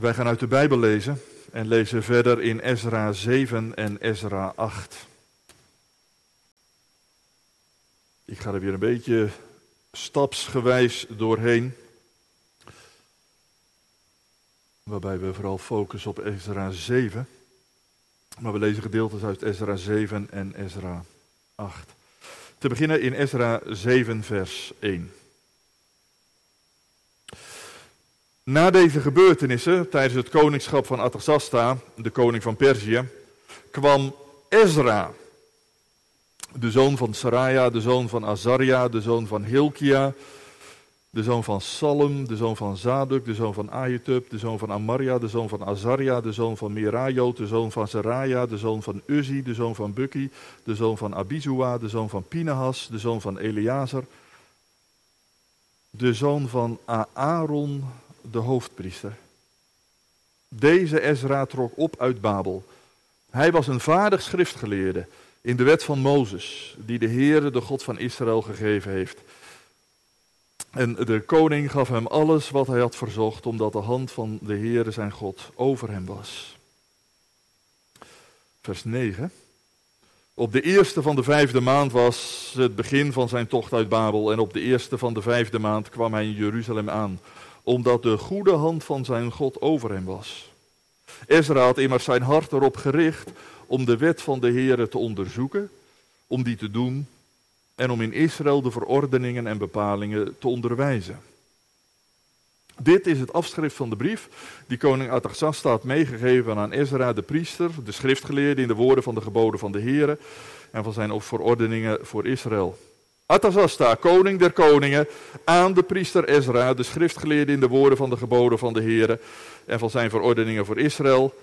Wij gaan uit de Bijbel lezen en lezen verder in Ezra 7 en Ezra 8. Ik ga er weer een beetje stapsgewijs doorheen. Waarbij we vooral focussen op Ezra 7. Maar we lezen gedeeltes uit Ezra 7 en Ezra 8. Te beginnen in Ezra 7, vers 1. Na deze gebeurtenissen, tijdens het koningschap van Artaxasta, de koning van Perzië, kwam Ezra, de zoon van Saraja, de zoon van Azaria, de zoon van Hilkia, de zoon van Salem, de zoon van Zaduk, de zoon van Ahitub, de zoon van Amaria, de zoon van Azaria, de zoon van Merajot, de zoon van Seraja, de zoon van Uzi, de zoon van Bukki, de zoon van Abizua, de zoon van Pinahas, de zoon van Eleazar, de zoon van Aaron, de hoofdpriester. Deze Ezra trok op uit Babel. Hij was een vaardig schriftgeleerde in de wet van Mozes, die de Heere, de God van Israël, gegeven heeft. En de koning gaf hem alles wat hij had verzocht, omdat de hand van de Heere zijn God over hem was. Vers 9. Op de eerste van de vijfde maand was het begin van zijn tocht uit Babel. En op de eerste van de vijfde maand kwam hij in Jeruzalem aan, omdat de goede hand van zijn God over hem was. Ezra had immers zijn hart erop gericht om de wet van de Heere te onderzoeken, om die te doen en om in Israël de verordeningen en bepalingen te onderwijzen. Dit is het afschrift van de brief die koning Artaxasta had meegegeven aan Ezra de priester, de schriftgeleerde in de woorden van de geboden van de Heere en van zijn verordeningen voor Israël. Artaxasta, koning der koningen, aan de priester Ezra, de schriftgeleerde in de woorden van de geboden van de Heere en van zijn verordeningen voor Israël.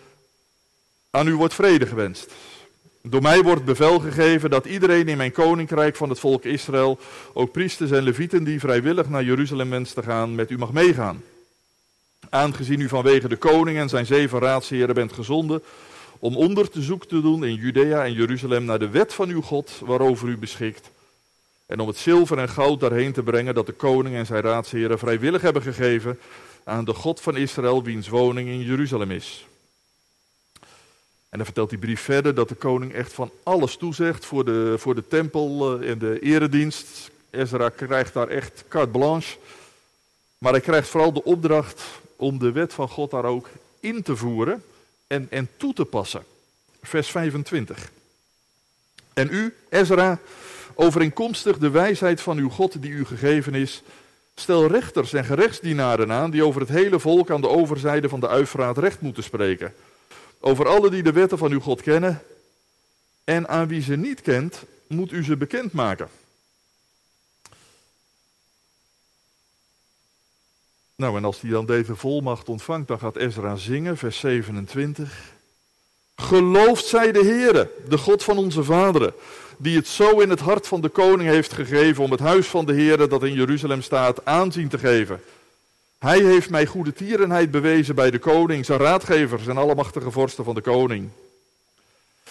Aan u wordt vrede gewenst. Door mij wordt bevel gegeven dat iedereen in mijn koninkrijk van het volk Israël, ook priesters en levieten die vrijwillig naar Jeruzalem wensen te gaan, met u mag meegaan. Aangezien u vanwege de koning en zijn zeven raadsheren bent gezonden om onderzoek te doen in Judea en Jeruzalem naar de wet van uw God waarover u beschikt. En om het zilver en goud daarheen te brengen dat de koning en zijn raadsheren vrijwillig hebben gegeven aan de God van Israël, wiens woning in Jeruzalem is. En dan vertelt die brief verder dat de koning echt van alles toezegt voor de, voor de tempel en de eredienst. Ezra krijgt daar echt carte blanche. Maar hij krijgt vooral de opdracht om de wet van God daar ook in te voeren en, en toe te passen. Vers 25. En u, Ezra, overeenkomstig de wijsheid van uw God die u gegeven is, stel rechters en gerechtsdienaren aan die over het hele volk aan de overzijde van de Uifraat recht moeten spreken over alle die de wetten van uw God kennen. En aan wie ze niet kent, moet u ze bekendmaken. Nou, en als hij dan deze volmacht ontvangt, dan gaat Ezra zingen, vers 27. Geloofd zij de Heere, de God van onze vaderen, die het zo in het hart van de koning heeft gegeven om het huis van de Heere dat in Jeruzalem staat aanzien te geven. Hij heeft mij goede tierenheid bewezen bij de koning, zijn raadgevers en alle machtige vorsten van de koning.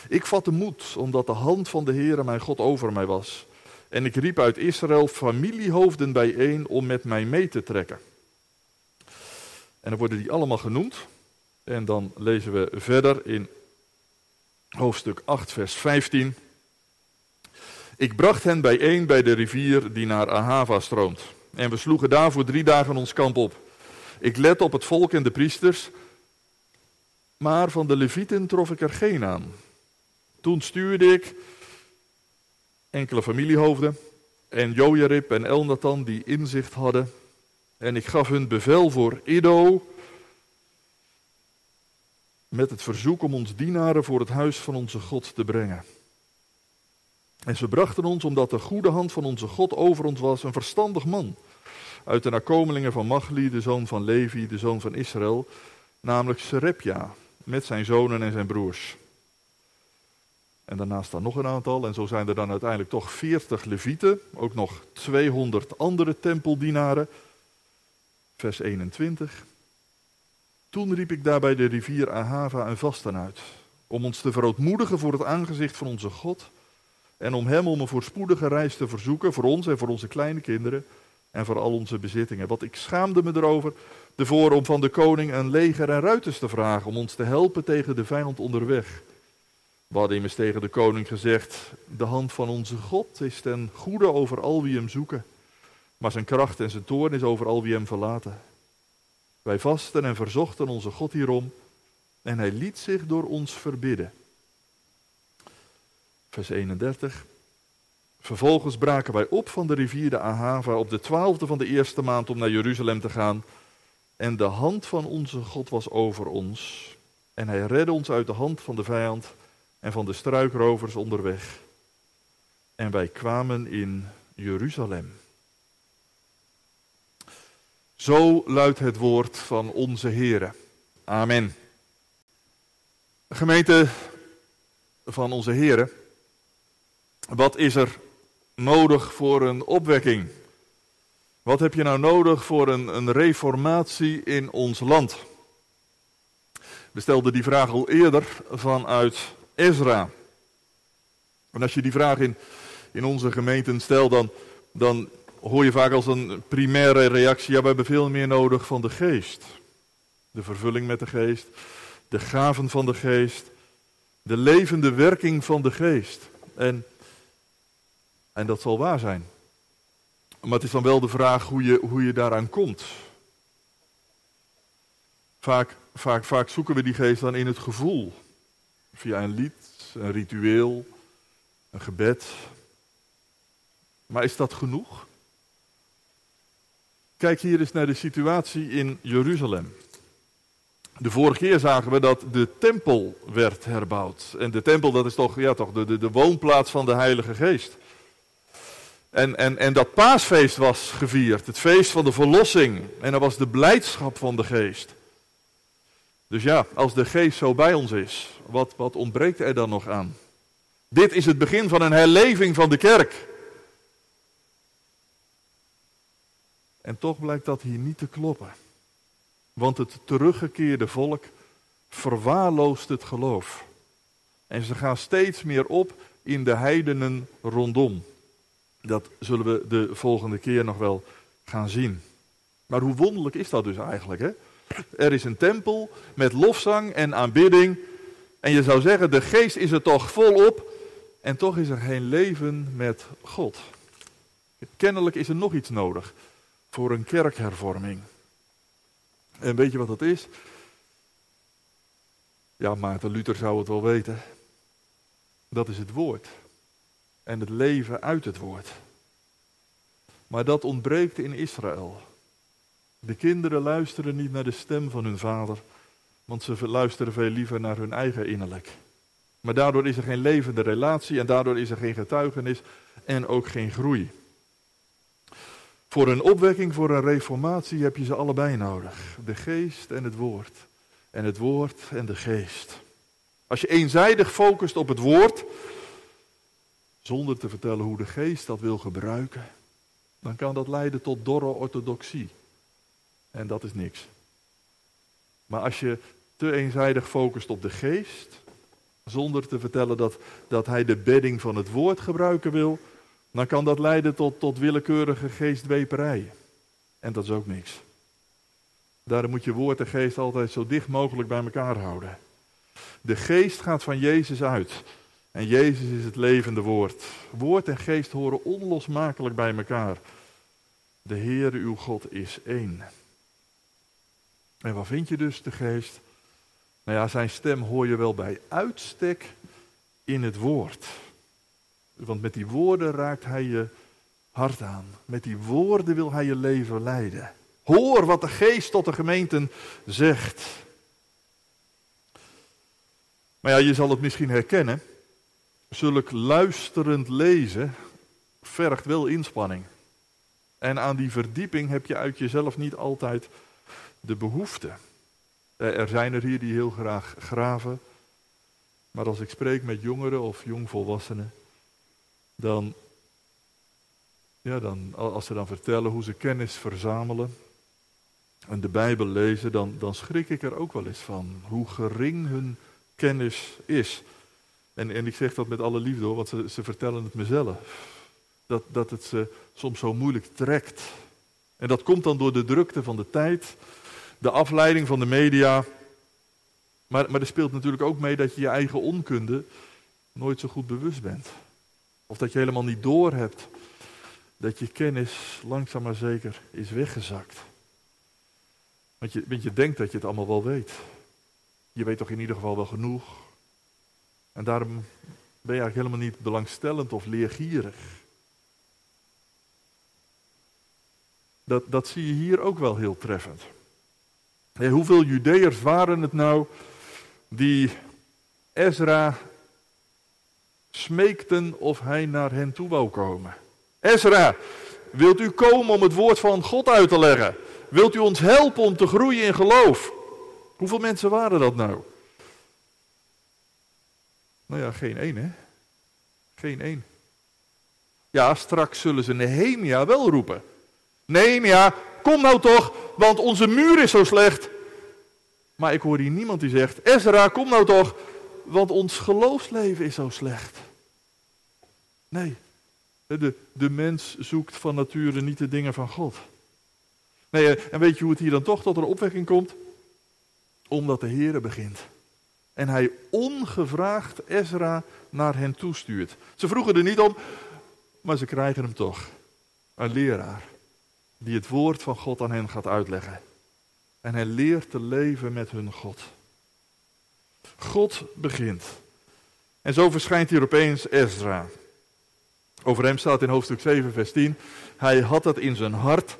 Ik vatte moed, omdat de hand van de Heere mijn God over mij was. En ik riep uit Israël familiehoofden bijeen om met mij mee te trekken. En dan worden die allemaal genoemd. En dan lezen we verder in hoofdstuk 8, vers 15. Ik bracht hen bijeen bij de rivier die naar Ahava stroomt. En we sloegen daar voor drie dagen ons kamp op. Ik let op het volk en de priesters, maar van de levieten trof ik er geen aan. Toen stuurde ik enkele familiehoofden en Jojarib en Elnathan die inzicht hadden. En ik gaf hun bevel voor Ido met het verzoek om ons dienaren voor het huis van onze God te brengen. En ze brachten ons, omdat de goede hand van onze God over ons was, een verstandig man uit de nakomelingen van Machli, de zoon van Levi, de zoon van Israël, namelijk Serepja, met zijn zonen en zijn broers. En daarnaast dan nog een aantal, en zo zijn er dan uiteindelijk toch 40 levieten, ook nog 200 andere tempeldienaren. Vers 21. Toen riep ik daar bij de rivier Ahava een vasten uit, om ons te verootmoedigen voor het aangezicht van onze God, en om hem om een voorspoedige reis te verzoeken voor ons en voor onze kleine kinderen, en voor al onze bezittingen. Want ik schaamde me erover ervoor om van de koning een leger en ruiters te vragen om ons te helpen tegen de vijand onderweg. We hadden immers tegen de koning gezegd, de hand van onze God is ten goede over al wie hem zoeken, maar zijn kracht en zijn toorn is over al wie hem verlaten. Wij vasten en verzochten onze God hierom en hij liet zich door ons verbidden. Vers 31. Vervolgens braken wij op van de rivier de Ahava op de twaalfde van de eerste maand om naar Jeruzalem te gaan. En de hand van onze God was over ons. En hij redde ons uit de hand van de vijand en van de struikrovers onderweg. En wij kwamen in Jeruzalem. Zo luidt het woord van onze Here. Amen. Gemeente van onze Here, wat is er nodig voor een opwekking? Wat heb je nou nodig voor een, een reformatie in ons land? We stelden die vraag al eerder vanuit Ezra. En als je die vraag in, in onze gemeenten stelt, dan, dan hoor je vaak als een primaire reactie: ja, we hebben veel meer nodig van de geest. De vervulling met de geest, de gaven van de geest, de levende werking van de geest. En, en dat zal waar zijn. Maar het is dan wel de vraag hoe je, hoe je daaraan komt. Vaak, vaak, vaak zoeken we die geest dan in het gevoel. Via een lied, een ritueel, een gebed. Maar is dat genoeg? Kijk hier eens naar de situatie in Jeruzalem. De vorige keer zagen we dat de tempel werd herbouwd. En de tempel, dat is toch, ja, toch de, de, de woonplaats van de Heilige Geest. En, en, en dat paasfeest was gevierd, het feest van de verlossing. En dat was de blijdschap van de geest. Dus ja, als de geest zo bij ons is, wat, wat ontbreekt er dan nog aan? Dit is het begin van een herleving van de kerk. En toch blijkt dat hier niet te kloppen. Want het teruggekeerde volk verwaarloost het geloof. En ze gaan steeds meer op in de heidenen rondom. Dat zullen we de volgende keer nog wel gaan zien. Maar hoe wonderlijk is dat dus eigenlijk? Hè? Er is een tempel met lofzang en aanbidding. En je zou zeggen, de geest is er toch volop. En toch is er geen leven met God. Kennelijk is er nog iets nodig voor een kerkhervorming. En weet je wat dat is? Ja, Maarten Luther zou het wel weten. Dat is het woord. En het leven uit het woord. Maar dat ontbreekt in Israël. De kinderen luisteren niet naar de stem van hun vader, want ze luisteren veel liever naar hun eigen innerlijk. Maar daardoor is er geen levende relatie en daardoor is er geen getuigenis en ook geen groei. Voor een opwekking, voor een reformatie heb je ze allebei nodig. De geest en het woord. En het woord en de geest. Als je eenzijdig focust op het woord, zonder te vertellen hoe de geest dat wil gebruiken, dan kan dat leiden tot dorre orthodoxie. En dat is niks. Maar als je te eenzijdig focust op de geest, zonder te vertellen dat, dat hij de bedding van het woord gebruiken wil, dan kan dat leiden tot, tot willekeurige geestweperij. En dat is ook niks. Daarom moet je woord en geest altijd zo dicht mogelijk bij elkaar houden. De geest gaat van Jezus uit. En Jezus is het levende woord. Woord en geest horen onlosmakelijk bij elkaar. De Heere uw God is één. En waar vind je dus de geest? Nou ja, zijn stem hoor je wel bij uitstek in het woord. Want met die woorden raakt hij je hart aan. Met die woorden wil hij je leven leiden. Hoor wat de geest tot de gemeenten zegt. Maar ja, je zal het misschien herkennen. Zulk luisterend lezen vergt wel inspanning. En aan die verdieping heb je uit jezelf niet altijd de behoefte. Eh, er zijn er hier die heel graag graven. Maar als ik spreek met jongeren of jongvolwassenen, dan, ja, dan, als ze dan vertellen hoe ze kennis verzamelen en de Bijbel lezen, dan, dan schrik ik er ook wel eens van. Hoe gering hun kennis is. En, ik zeg dat met alle liefde hoor, want ze, ze vertellen het mezelf. Dat, dat het ze soms zo moeilijk trekt En dat komt dan door de drukte van de tijd, de afleiding van de media. Maar, maar er speelt natuurlijk ook mee dat je je eigen onkunde nooit zo goed bewust bent. Of dat je helemaal niet doorhebt dat je kennis langzaam maar zeker is weggezakt. Want je, want je denkt dat je het allemaal wel weet. Je weet toch in ieder geval wel genoeg. En daarom ben je eigenlijk helemaal niet belangstellend of leergierig. Dat, dat zie je hier ook wel heel treffend. hoeveel Judeërs waren het nou die Ezra smeekten of hij naar hen toe wou komen? Ezra, wilt u komen om het woord van God uit te leggen? Wilt u ons helpen om te groeien in geloof? Hoeveel mensen waren dat nou? Nou ja, geen één, hè? Geen één. Ja, straks zullen ze Nehemia wel roepen. Nehemia, kom nou toch, want onze muur is zo slecht. Maar ik hoor hier niemand die zegt, Ezra, kom nou toch, want ons geloofsleven is zo slecht. Nee, de, de mens zoekt van nature niet de dingen van God. Nee, en weet je hoe het hier dan toch tot een opwekking komt? Omdat de Heere begint. En hij ongevraagd Ezra naar hen toestuurt. Ze vroegen er niet om, maar ze krijgen hem toch. Een leraar die het woord van God aan hen gaat uitleggen. En hij leert te leven met hun God. God begint. En zo verschijnt hier opeens Ezra. Over hem staat in hoofdstuk 7, vers 10. Hij had het in zijn hart,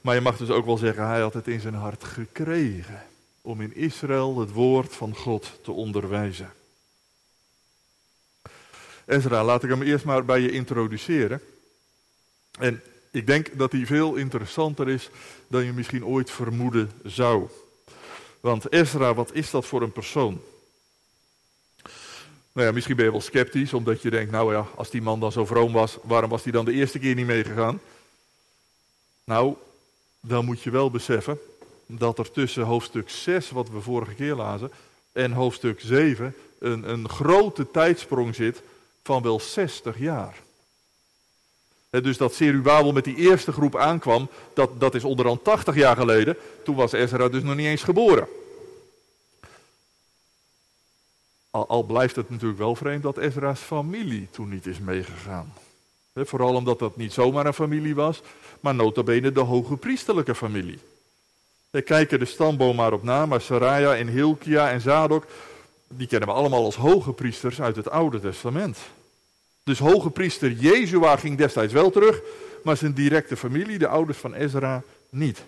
maar je mag dus ook wel zeggen, hij had het in zijn hart gekregen. Om in Israël het woord van God te onderwijzen. Ezra, laat ik hem eerst maar bij je introduceren. En ik denk dat hij veel interessanter is dan je misschien ooit vermoeden zou. Want Ezra, wat is dat voor een persoon? Nou ja, misschien ben je wel sceptisch, omdat je denkt, nou ja, als die man dan zo vroom was, waarom was hij dan de eerste keer niet meegegaan? Nou, dan moet je wel beseffen dat er tussen hoofdstuk 6, wat we vorige keer lazen, en hoofdstuk 7 een, een grote tijdsprong zit van wel 60 jaar. dus dat Serubabel met die eerste groep aankwam, dat, dat is onderhand 80 jaar geleden. Toen was Ezra dus nog niet eens geboren. Al, al, blijft het natuurlijk wel vreemd dat Ezra's familie toen niet is meegegaan. vooral omdat dat niet zomaar een familie was, maar nota bene de hoge priesterlijke familie. We kijken de stamboom maar op na, maar Saraja en Hilkia en Zadok, die kennen we allemaal als hoge priesters uit het Oude Testament. Dus hoge priester Jezua ging destijds wel terug, maar zijn directe familie, de ouders van Ezra, niet.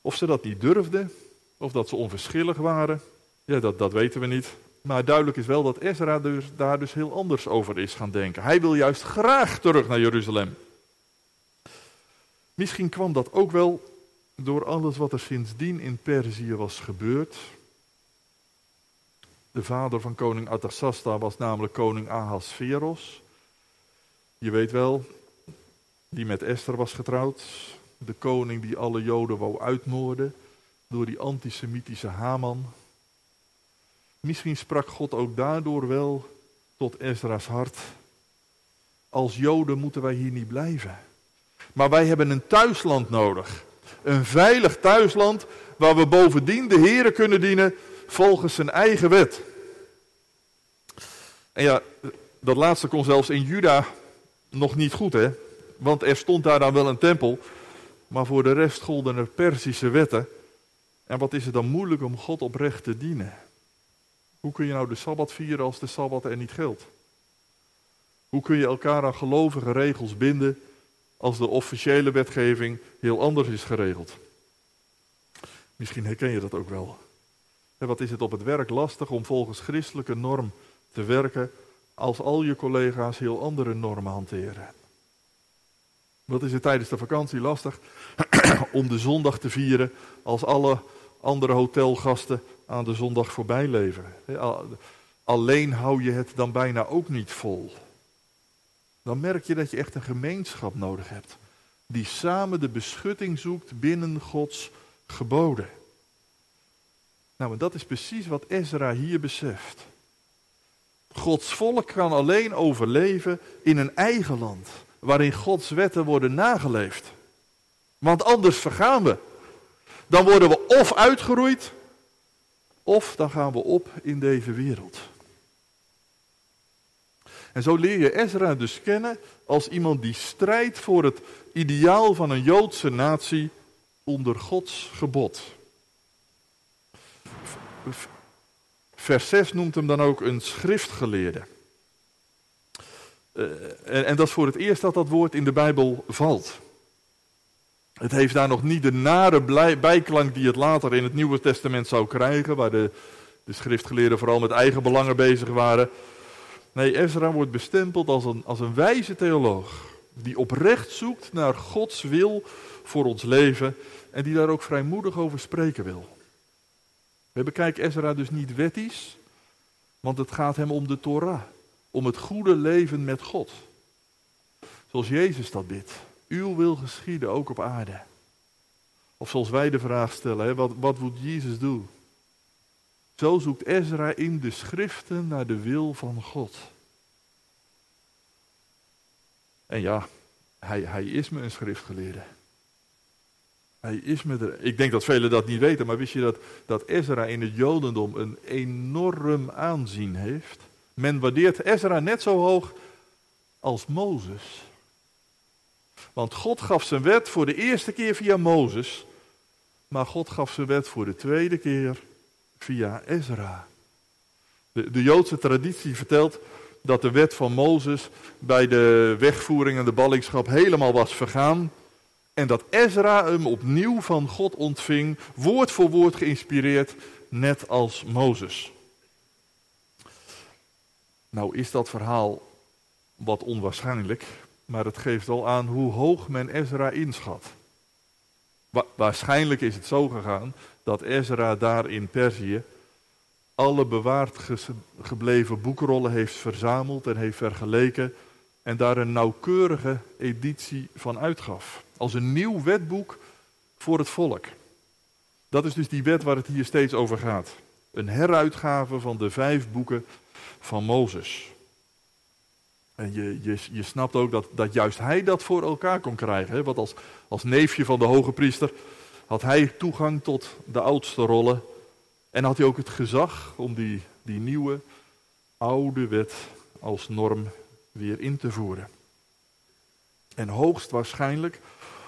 Of ze dat niet durfden, of dat ze onverschillig waren, ja, dat, dat weten we niet. Maar duidelijk is wel dat Ezra dus, daar dus heel anders over is gaan denken. Hij wil juist graag terug naar Jeruzalem. Misschien kwam dat ook wel door alles wat er sindsdien in Perzië was gebeurd. De vader van koning Artasasta was namelijk koning Ahasveros. Je weet wel, die met Esther was getrouwd. De koning die alle Joden wou uitmoorden door die antisemitische Haman. Misschien sprak God ook daardoor wel tot Ezra's hart. Als Joden moeten wij hier niet blijven. Maar wij hebben een thuisland nodig. Een veilig thuisland waar we bovendien de Here kunnen dienen volgens zijn eigen wet. En ja, dat laatste kon zelfs in Juda nog niet goed, hè? Want er stond daar dan wel een tempel, maar voor de rest golden er Persische wetten. En wat is het dan moeilijk om God oprecht te dienen? Hoe kun je nou de Sabbat vieren als de Sabbat er niet geldt? Hoe kun je elkaar aan gelovige regels binden als de officiële wetgeving heel anders is geregeld? Misschien herken je dat ook wel. En wat is het op het werk lastig om volgens christelijke norm te werken als al je collega's heel andere normen hanteren? Wat is het tijdens de vakantie lastig om de zondag te vieren als alle andere hotelgasten aan de zondag voorbij leven. Alleen hou je het dan bijna ook niet vol. Dan merk je dat je echt een gemeenschap nodig hebt. Die samen de beschutting zoekt binnen Gods geboden. Nou, en dat is precies wat Ezra hier beseft. Gods volk kan alleen overleven in een eigen land. waarin Gods wetten worden nageleefd. Want anders vergaan we. Dan worden we of uitgeroeid, of dan gaan we op in deze wereld. En zo leer je Ezra dus kennen als iemand die strijdt voor het ideaal van een Joodse natie onder Gods gebod. Vers 6 noemt hem dan ook een schriftgeleerde. Uh, en, en dat is voor het eerst dat dat woord in de Bijbel valt. Het heeft daar nog niet de nare bijklank die het later in het Nieuwe Testament zou krijgen, waar de, de schriftgeleerden vooral met eigen belangen bezig waren. Nee, Ezra wordt bestempeld als een, als een wijze theoloog, die oprecht zoekt naar Gods wil voor ons leven en die daar ook vrijmoedig over spreken wil. We bekijken Ezra dus niet wettisch, want het gaat hem om de Torah, om het goede leven met God. Zoals Jezus dat bidt. Uw wil geschieden, ook op aarde. Of zoals wij de vraag stellen, wat, wat moet Jezus doen? Zo zoekt Ezra in de schriften naar de wil van God. En ja, hij, hij is me een schriftgeleerde. Hij is me er. Ik denk dat velen dat niet weten, maar wist je dat, dat Ezra in het Jodendom een enorm aanzien heeft? Men waardeert Ezra net zo hoog als Mozes. Want God gaf zijn wet voor de eerste keer via Mozes, maar God gaf zijn wet voor de tweede keer via Ezra. De, de Joodse traditie vertelt dat de wet van Mozes bij de wegvoering en de ballingschap helemaal was vergaan. En dat Ezra hem opnieuw van God ontving, woord voor woord geïnspireerd, net als Mozes. Nou is dat verhaal wat onwaarschijnlijk, maar het geeft wel aan hoe hoog men Ezra inschat. waarschijnlijk is het zo gegaan dat Ezra daar in Perzië alle bewaard gebleven boekrollen heeft verzameld en heeft vergeleken en daar een nauwkeurige editie van uitgaf. Als een nieuw wetboek voor het volk. Dat is dus die wet waar het hier steeds over gaat. Een heruitgave van de vijf boeken van Mozes. En je, je, je snapt ook dat, dat juist hij dat voor elkaar kon krijgen. Hè? Want als, als neefje van de hoge priester had hij toegang tot de oudste rollen. En had hij ook het gezag om die, die nieuwe, oude wet als norm weer in te voeren. En hoogstwaarschijnlijk,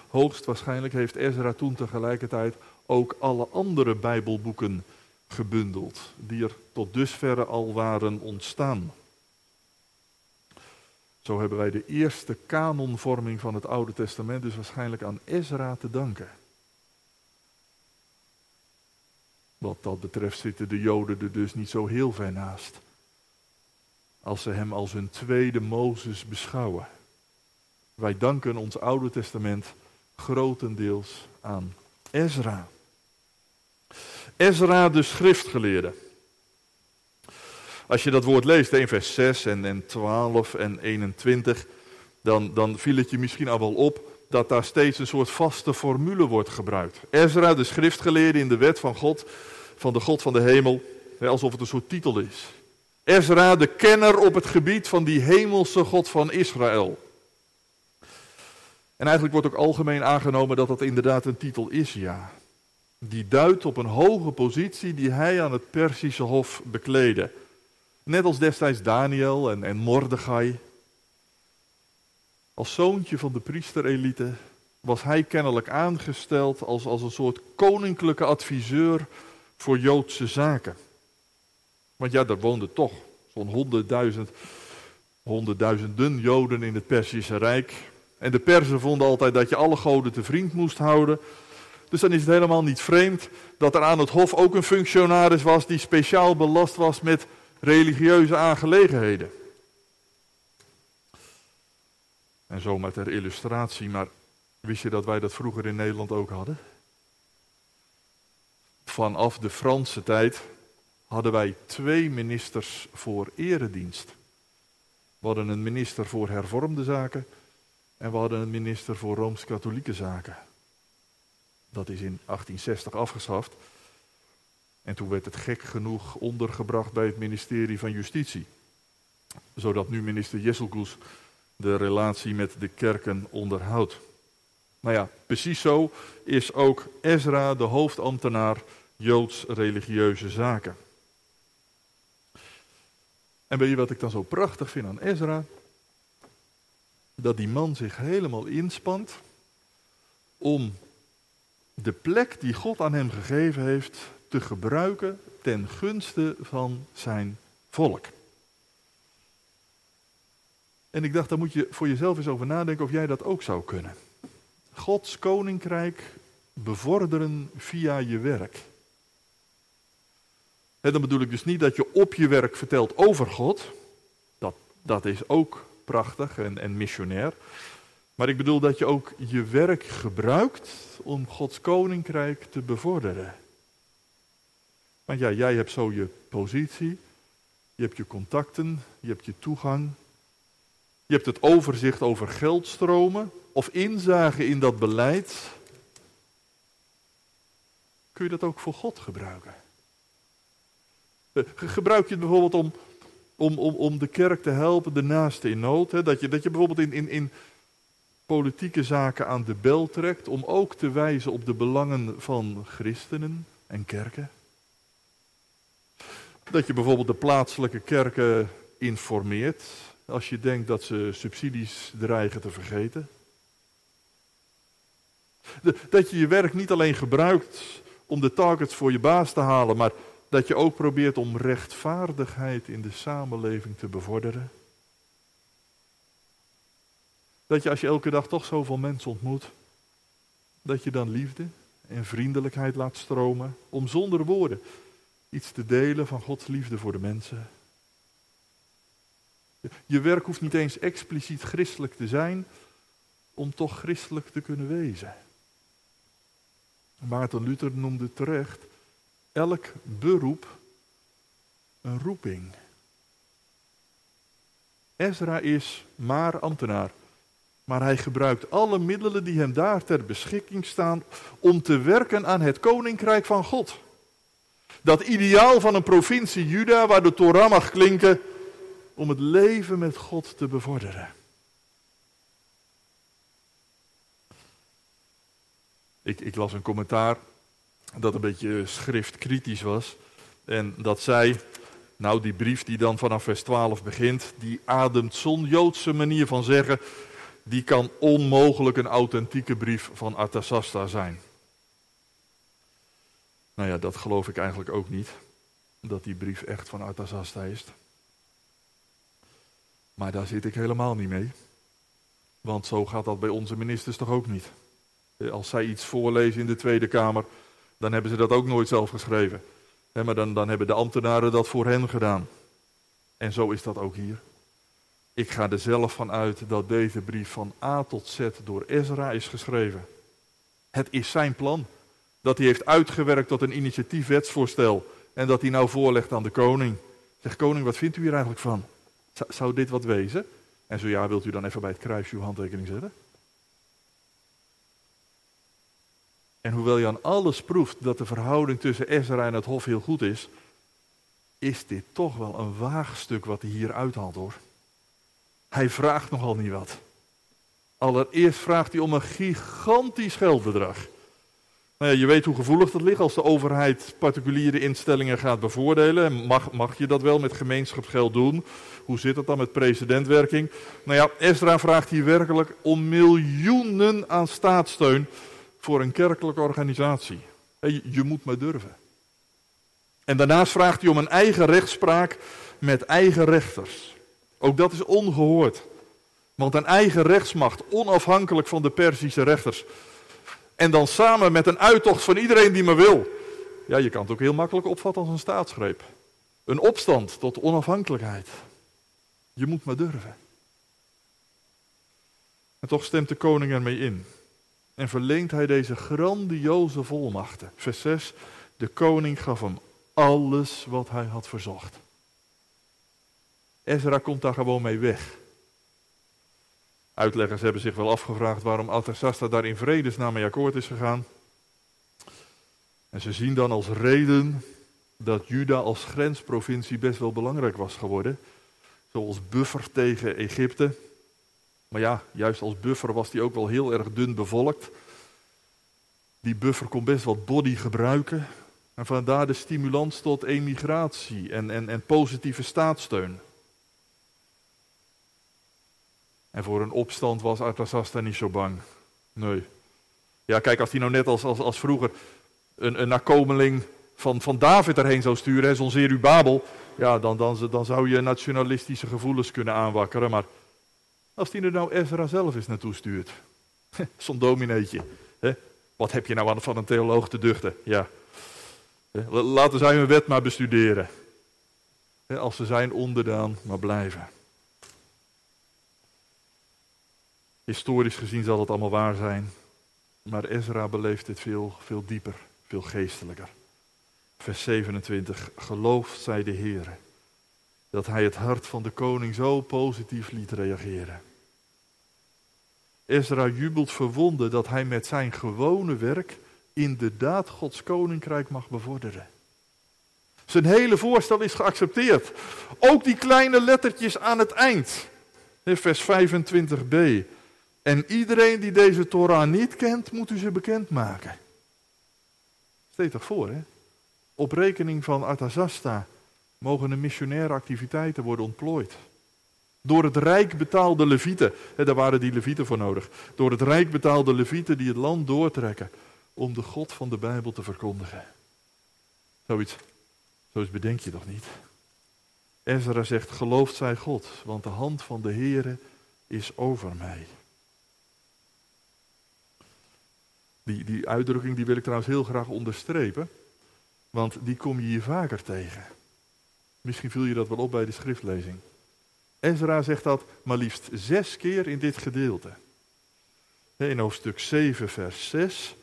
hoogstwaarschijnlijk heeft Ezra toen tegelijkertijd ook alle andere Bijbelboeken gebundeld, die er tot dusverre al waren ontstaan. Zo hebben wij de eerste kanonvorming van het Oude Testament dus waarschijnlijk aan Ezra te danken. Wat dat betreft zitten de Joden er dus niet zo heel ver naast. Als ze hem als hun tweede Mozes beschouwen. Wij danken ons Oude Testament grotendeels aan Ezra. Ezra de schriftgeleerde. Als je dat woord leest in vers 6 en, en 12 en 21, dan, dan viel het je misschien al wel op dat daar steeds een soort vaste formule wordt gebruikt. Ezra, de schriftgeleerde in de wet van God, van de God van de hemel, alsof het een soort titel is. Ezra, de kenner op het gebied van die hemelse God van Israël. En eigenlijk wordt ook algemeen aangenomen dat dat inderdaad een titel is, ja. Die duidt op een hoge positie die hij aan het Persische hof bekleedde. Net als destijds Daniel en, en Mordechai. Als zoontje van de priesterelite was hij kennelijk aangesteld als, als een soort koninklijke adviseur voor Joodse zaken. Want ja, daar woonden toch zo'n honderdduizend, honderdduizenden Joden in het Persische Rijk. En de Perzen vonden altijd dat je alle goden te vriend moest houden. Dus dan is het helemaal niet vreemd dat er aan het hof ook een functionaris was die speciaal belast was met religieuze aangelegenheden. En zomaar ter illustratie, maar wist je dat wij dat vroeger in Nederland ook hadden? Vanaf de Franse tijd hadden wij twee ministers voor eredienst. We hadden een minister voor hervormde zaken en we hadden een minister voor rooms-katholieke zaken. Dat is in 1860 afgeschaft. En toen werd het gek genoeg ondergebracht bij het ministerie van Justitie. Zodat nu minister Jesselkoes de relatie met de kerken onderhoudt. Nou ja, precies zo is ook Ezra de hoofdambtenaar Joods religieuze zaken. En weet je wat ik dan zo prachtig vind aan Ezra? Dat die man zich helemaal inspant om de plek die God aan hem gegeven heeft te gebruiken ten gunste van zijn volk. En ik dacht, daar moet je voor jezelf eens over nadenken of jij dat ook zou kunnen. Gods koninkrijk bevorderen via je werk. En dan bedoel ik dus niet dat je op je werk vertelt over God. Dat, dat is ook prachtig en, en missionair. Maar ik bedoel dat je ook je werk gebruikt om Gods koninkrijk te bevorderen. Want ja, jij hebt zo je positie, je hebt je contacten, je hebt je toegang. Je hebt het overzicht over geldstromen of inzage in dat beleid. Kun je dat ook voor God gebruiken? Eh, gebruik je het bijvoorbeeld om, om, om, om de kerk te helpen, de naaste in nood? Hè? Dat, je, dat je bijvoorbeeld in, in, in politieke zaken aan de bel trekt om ook te wijzen op de belangen van christenen en kerken? Dat je bijvoorbeeld de plaatselijke kerken informeert als je denkt dat ze subsidies dreigen te vergeten? Dat je je werk niet alleen gebruikt om de targets voor je baas te halen, maar dat je ook probeert om rechtvaardigheid in de samenleving te bevorderen. Dat je als je elke dag toch zoveel mensen ontmoet, dat je dan liefde en vriendelijkheid laat stromen om zonder woorden iets te delen van Gods liefde voor de mensen. Je werk hoeft niet eens expliciet christelijk te zijn om toch christelijk te kunnen wezen. Maarten Luther noemde terecht elk beroep een roeping. Ezra is maar ambtenaar, maar hij gebruikt alle middelen die hem daar ter beschikking staan om te werken aan het koninkrijk van God. Dat ideaal van een provincie Juda waar de Torah mag klinken om het leven met God te bevorderen. Ik, ik las een commentaar dat een beetje schriftkritisch was. En dat zei, nou die brief die dan vanaf vers 12 begint, die ademt zo'n Joodse manier van zeggen, die kan onmogelijk een authentieke brief van Artasasta zijn. Nou ja, dat geloof ik eigenlijk ook niet, dat die brief echt van Artasasta is. Maar daar zit ik helemaal niet mee. Want zo gaat dat bij onze ministers toch ook niet. Als zij iets voorlezen in de Tweede Kamer, dan hebben ze dat ook nooit zelf geschreven. maar dan, dan hebben de ambtenaren dat voor hen gedaan. En zo is dat ook hier. Ik ga er zelf van uit dat deze brief van A tot Z door Ezra is geschreven. Het is zijn plan. Dat hij heeft uitgewerkt tot een initiatiefwetsvoorstel. En dat hij nou voorlegt aan de koning. Zeg koning, wat vindt u hier eigenlijk van? Zou dit wat wezen? En zo ja, wilt u dan even bij het kruisje uw handtekening zetten? En hoewel je aan alles proeft dat de verhouding tussen Ezra en het hof heel goed is, is dit toch wel een waagstuk wat hij hier uithaalt hoor. Hij vraagt nogal niet wat. Allereerst vraagt hij om een gigantisch geldbedrag. Nou ja, je weet hoe gevoelig dat ligt als de overheid particuliere instellingen gaat bevoordelen. Mag, mag je dat wel met gemeenschapsgeld doen? Hoe zit het dan met precedentwerking? Nou ja, Ezra vraagt hier werkelijk om miljoenen aan staatssteun voor een kerkelijke organisatie. Je, moet maar durven. En daarnaast vraagt hij om een eigen rechtspraak met eigen rechters. Ook dat is ongehoord. Want een eigen rechtsmacht, onafhankelijk van de Persische rechters. En dan samen met een uittocht van iedereen die maar wil. Ja, je kan het ook heel makkelijk opvatten als een staatsgreep. Een opstand tot onafhankelijkheid. Je moet maar durven. En toch stemt de koning ermee in. En verleent hij deze grandioze volmachten. Vers 6. De koning gaf hem alles wat hij had verzocht. Ezra komt daar gewoon mee weg. Uitleggers hebben zich wel afgevraagd waarom Artasasta daar in vredesnaam mee akkoord is gegaan. En ze zien dan als reden dat Juda als grensprovincie best wel belangrijk was geworden. Zoals buffer tegen Egypte. Maar ja, juist als buffer was die ook wel heel erg dun bevolkt. Die buffer kon best wat body gebruiken. En vandaar de stimulans tot emigratie en, en, en positieve staatssteun. En voor een opstand was Arthasasta niet zo bang. Nee. Ja, kijk, als hij nou net als, als, als vroeger een, een nakomeling van, van David erheen zou sturen, zo'n Zerubabel, ja, dan, dan, dan zou je nationalistische gevoelens kunnen aanwakkeren. Maar als hij er nou Ezra zelf eens naartoe stuurt, zo'n domineetje, hè? wat heb je nou aan van een theoloog te duchten? Ja. Laten zij hun wet maar bestuderen. Als ze zijn onderdaan maar blijven. Historisch gezien zal het allemaal waar zijn. Maar Ezra beleeft dit veel, veel dieper, veel geestelijker. Vers 27. Gelooft zij de Heer dat hij het hart van de koning zo positief liet reageren. Ezra jubelt verwonden dat hij met zijn gewone werk inderdaad Gods koninkrijk mag bevorderen. Zijn hele voorstel is geaccepteerd. Ook die kleine lettertjes aan het eind. Vers 25b. En iedereen die deze Torah niet kent, moet u ze bekendmaken. Toch voor, hè? Op rekening van Arthasasta mogen de missionaire activiteiten worden ontplooid. Door het rijk betaalde levieten, hè, daar waren die levieten voor nodig. Door het rijk betaalde levieten die het land doortrekken om de God van de Bijbel te verkondigen. Zoiets, zoiets bedenk je toch niet? Ezra zegt, gelooft zij God, want de hand van de Heere is over mij. Die, die uitdrukking die wil ik trouwens heel graag onderstrepen, want die kom je hier vaker tegen. Misschien viel je dat wel op bij de schriftlezing. Ezra zegt dat maar liefst zes keer in dit gedeelte. In hoofdstuk 7, vers 6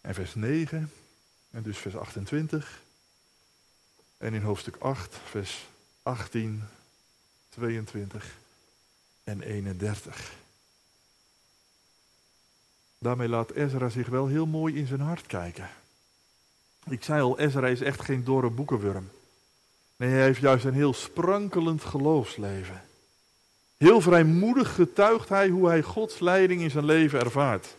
en vers 9 en dus vers 28. En in hoofdstuk 8, vers 18, 22 en 31. Daarmee laat Ezra zich wel heel mooi in zijn hart kijken. Ik zei al, Ezra is echt geen dorre boekenwurm. Nee, hij heeft juist een heel sprankelend geloofsleven. Heel vrijmoedig getuigt hij hoe hij Gods leiding in zijn leven ervaart.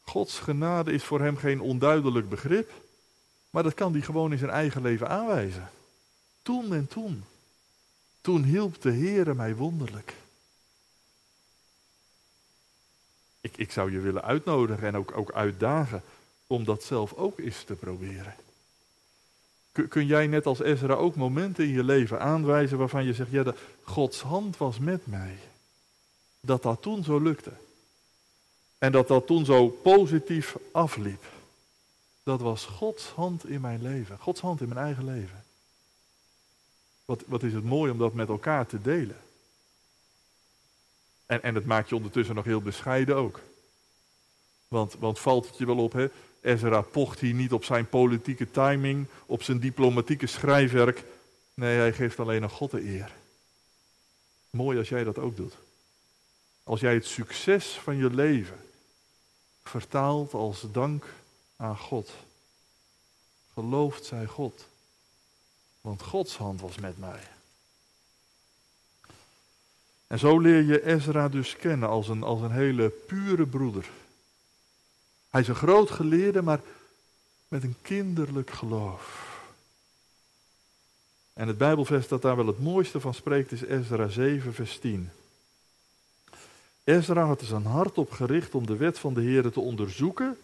Gods genade is voor hem geen onduidelijk begrip, maar dat kan hij gewoon in zijn eigen leven aanwijzen. Toen en toen. Toen hielp de Heere mij wonderlijk. Ik, ik zou je willen uitnodigen en ook, ook uitdagen om dat zelf ook eens te proberen. Kun, jij net als Ezra ook momenten in je leven aanwijzen waarvan je zegt, ja, de, Gods hand was met mij. Dat dat toen zo lukte. En dat dat toen zo positief afliep. Dat was Gods hand in mijn leven. Gods hand in mijn eigen leven. Wat, wat is het mooi om dat met elkaar te delen. En, en het maakt je ondertussen nog heel bescheiden ook. Want, want valt het je wel op, hè? Ezra pocht hier niet op zijn politieke timing, op zijn diplomatieke schrijfwerk. Nee, hij geeft alleen aan God de eer. Mooi als jij dat ook doet. Als jij het succes van je leven vertaalt als dank aan God. Gelooft zij God. Want Gods hand was met mij. En zo leer je Ezra dus kennen als een, als een hele pure broeder. Hij is een groot geleerde, maar met een kinderlijk geloof. En het Bijbelvers dat daar wel het mooiste van spreekt is Ezra 7, vers 10. Ezra had er zijn hart op gericht om de wet van de Heer te onderzoeken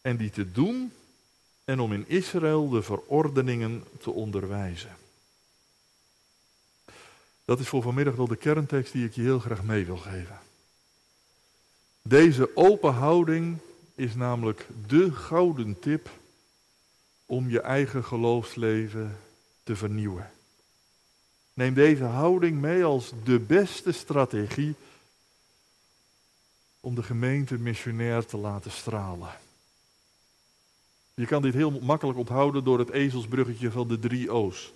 en die te doen en om in Israël de verordeningen te onderwijzen. Dat is voor vanmiddag wel de kerntekst die ik je heel graag mee wil geven. Deze open houding is namelijk de gouden tip om je eigen geloofsleven te vernieuwen. Neem deze houding mee als de beste strategie om de gemeente missionair te laten stralen. Je kan dit heel makkelijk onthouden door het ezelsbruggetje van de drie O's.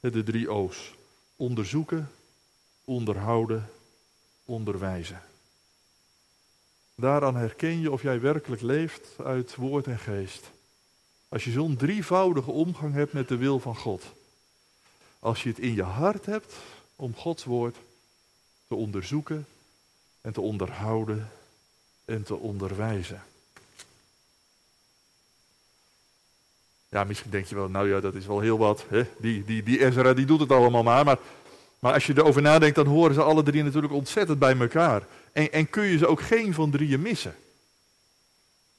De drie O's. Onderzoeken, onderhouden, onderwijzen. Daaraan herken je of jij werkelijk leeft uit woord en geest. Als je zo'n drievoudige omgang hebt met de wil van God. Als je het in je hart hebt om Gods woord te onderzoeken en te onderhouden en te onderwijzen. Ja, misschien denk je wel, nou ja, dat is wel heel wat. Hè? Die, die, die Ezra die doet het allemaal maar, maar. Maar als je erover nadenkt, dan horen ze alle drie natuurlijk ontzettend bij elkaar. En, en kun je ze ook geen van drieën missen.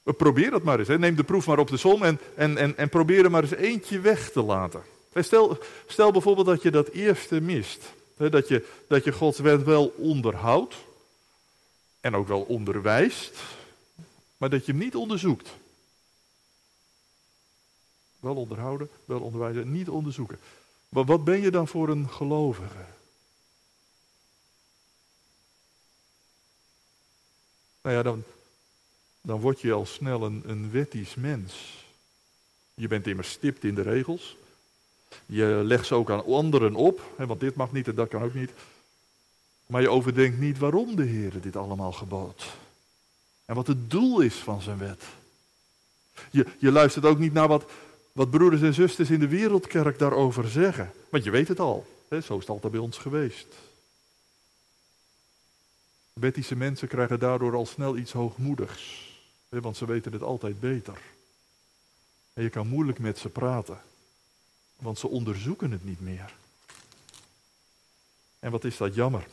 Probeer dat maar eens. Hè. Neem de proef maar op de som en, en, en, en probeer er maar eens eentje weg te laten. Stel, stel bijvoorbeeld dat je dat eerste mist. Hè, dat, je, dat je Gods wet wel onderhoudt. En ook wel onderwijst. Maar dat je hem niet onderzoekt. Wel onderhouden, wel onderwijzen, niet onderzoeken. Maar wat ben je dan voor een gelovige? Nou ja, dan, dan word je al snel een, een wettisch mens. Je bent immers stipt in de regels. Je legt ze ook aan anderen op, hè, want dit mag niet en dat kan ook niet. Maar je overdenkt niet waarom de Heer dit allemaal gebood. En wat het doel is van zijn wet. Je, je luistert ook niet naar wat, wat broeders en zusters in de wereldkerk daarover zeggen. Want je weet het al. Hè, zo is het altijd bij ons geweest. Wettische mensen krijgen daardoor al snel iets hoogmoedigs. Want ze weten het altijd beter. En je kan moeilijk met ze praten. Want ze onderzoeken het niet meer. En wat is dat jammer.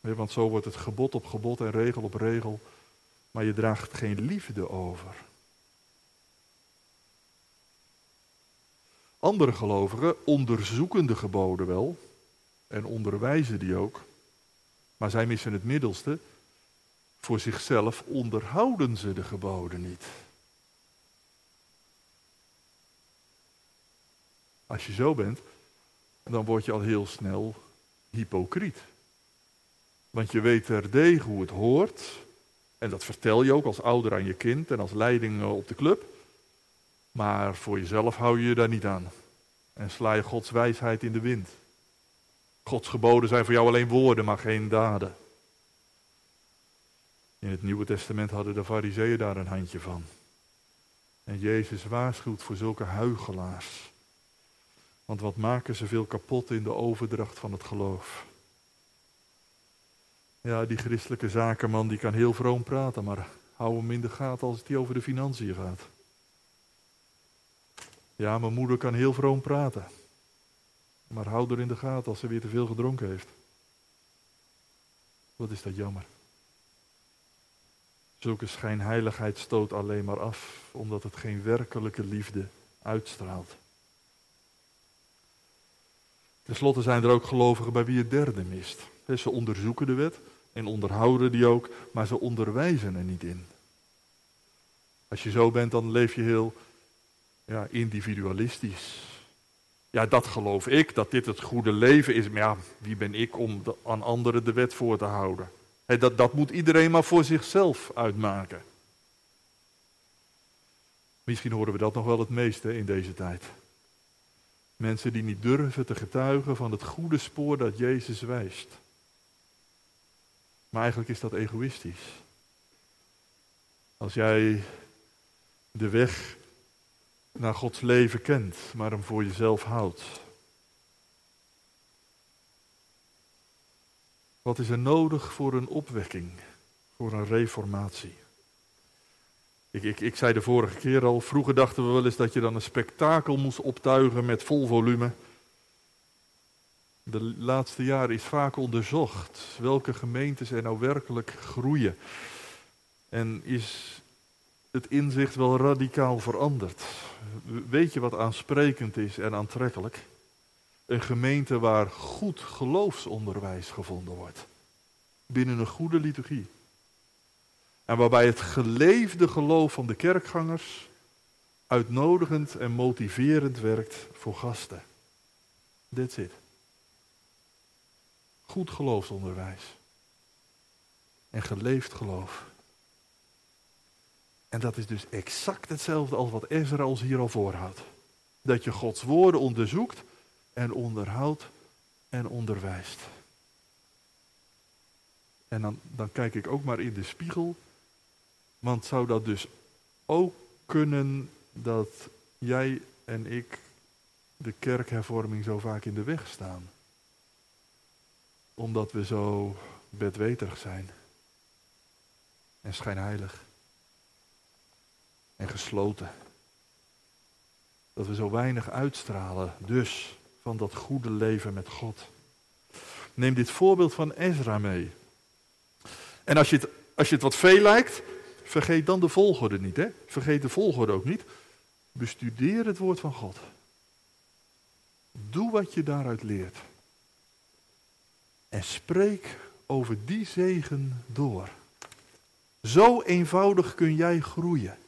Want zo wordt het gebod op gebod en regel op regel. Maar je draagt geen liefde over. Andere gelovigen onderzoeken de geboden wel. En onderwijzen die ook. Maar zij missen het middelste. Voor zichzelf onderhouden ze de geboden niet. Als je zo bent, dan word je al heel snel hypocriet. Want je weet terdege hoe het hoort. En dat vertel je ook als ouder aan je kind en als leiding op de club. Maar voor jezelf hou je je daar niet aan. En sla je Gods wijsheid in de wind. Gods geboden zijn voor jou alleen woorden, maar geen daden. In het Nieuwe Testament hadden de Fariseeën daar een handje van. En Jezus waarschuwt voor zulke huigelaars. Want wat maken ze veel kapot in de overdracht van het geloof? Ja, die christelijke zakenman die kan heel vroom praten, maar hou hem in de gaten als het hier over de financiën gaat. Ja, mijn moeder kan heel vroom praten. Maar hou er in de gaten als ze weer te veel gedronken heeft. Wat is dat jammer. Zulke schijnheiligheid stoot alleen maar af, omdat het geen werkelijke liefde uitstraalt. Ten slotte zijn er ook gelovigen bij wie het derde mist. Ze onderzoeken de wet en onderhouden die ook, maar ze onderwijzen er niet in. Als je zo bent, dan leef je heel ja, individualistisch. Ja, dat geloof ik, dat dit het goede leven is. Maar ja, wie ben ik om aan anderen de wet voor te houden? dat, dat moet iedereen maar voor zichzelf uitmaken. Misschien horen we dat nog wel het meeste in deze tijd. Mensen die niet durven te getuigen van het goede spoor dat Jezus wijst. Maar eigenlijk is dat egoïstisch. Als jij de weg naar Gods leven kent, maar hem voor jezelf houdt. Wat is er nodig voor een opwekking, voor een reformatie? Ik, ik, ik zei de vorige keer al, vroeger dachten we wel eens dat je dan een spektakel moest optuigen met vol volume. De laatste jaren is vaak onderzocht welke gemeentes er nou werkelijk groeien. En is het inzicht wel radicaal veranderd. Weet je wat aansprekend is en aantrekkelijk? Een gemeente waar goed geloofsonderwijs gevonden wordt. Binnen een goede liturgie. En waarbij het geleefde geloof van de kerkgangers uitnodigend en motiverend werkt voor gasten. That's it. Goed geloofsonderwijs. En geleefd geloof. En dat is dus exact hetzelfde als wat Ezra ons hier al voorhoudt. Dat je Gods woorden onderzoekt en onderhoudt en onderwijst. En dan, dan kijk ik ook maar in de spiegel. Want zou dat dus ook kunnen dat jij en ik de kerkhervorming zo vaak in de weg staan? Omdat we zo bedweterig zijn. En schijnheilig. En gesloten. Dat we zo weinig uitstralen, dus van dat goede leven met God. Neem dit voorbeeld van Ezra mee. En als je het, als je het wat veel lijkt, vergeet dan de volgorde niet. Hè? Vergeet de volgorde ook niet. Bestudeer het woord van God. Doe wat je daaruit leert. En spreek over die zegen door. Zo eenvoudig kun jij groeien.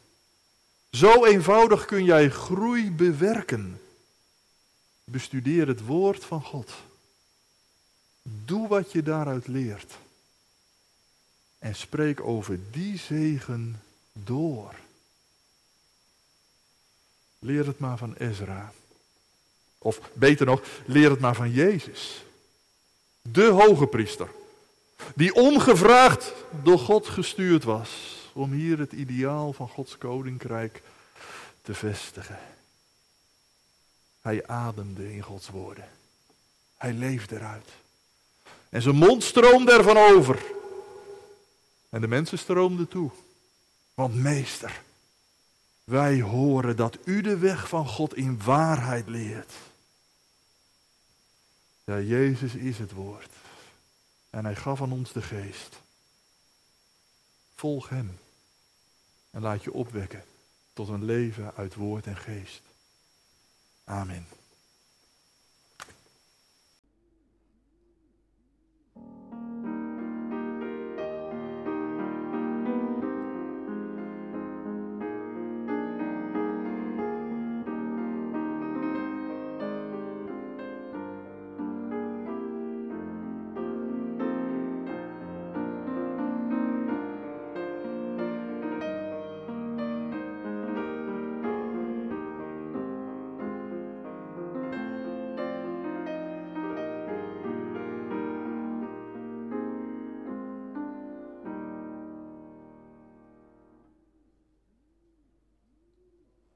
Zo eenvoudig kun jij groei bewerken. Bestudeer het woord van God. Doe wat je daaruit leert. En spreek over die zegen door. Leer het maar van Ezra. Of beter nog, leer het maar van Jezus. De hoge priester. Die ongevraagd door God gestuurd was om hier het ideaal van Gods koninkrijk te vestigen. Hij ademde in Gods woorden. Hij leefde eruit. En zijn mond stroomde ervan over. En de mensen stroomden toe. Want meester, wij horen dat u de weg van God in waarheid leert. Ja, Jezus is het woord. En hij gaf aan ons de geest. Volg hem. En laat je opwekken tot een leven uit woord en geest. Amen.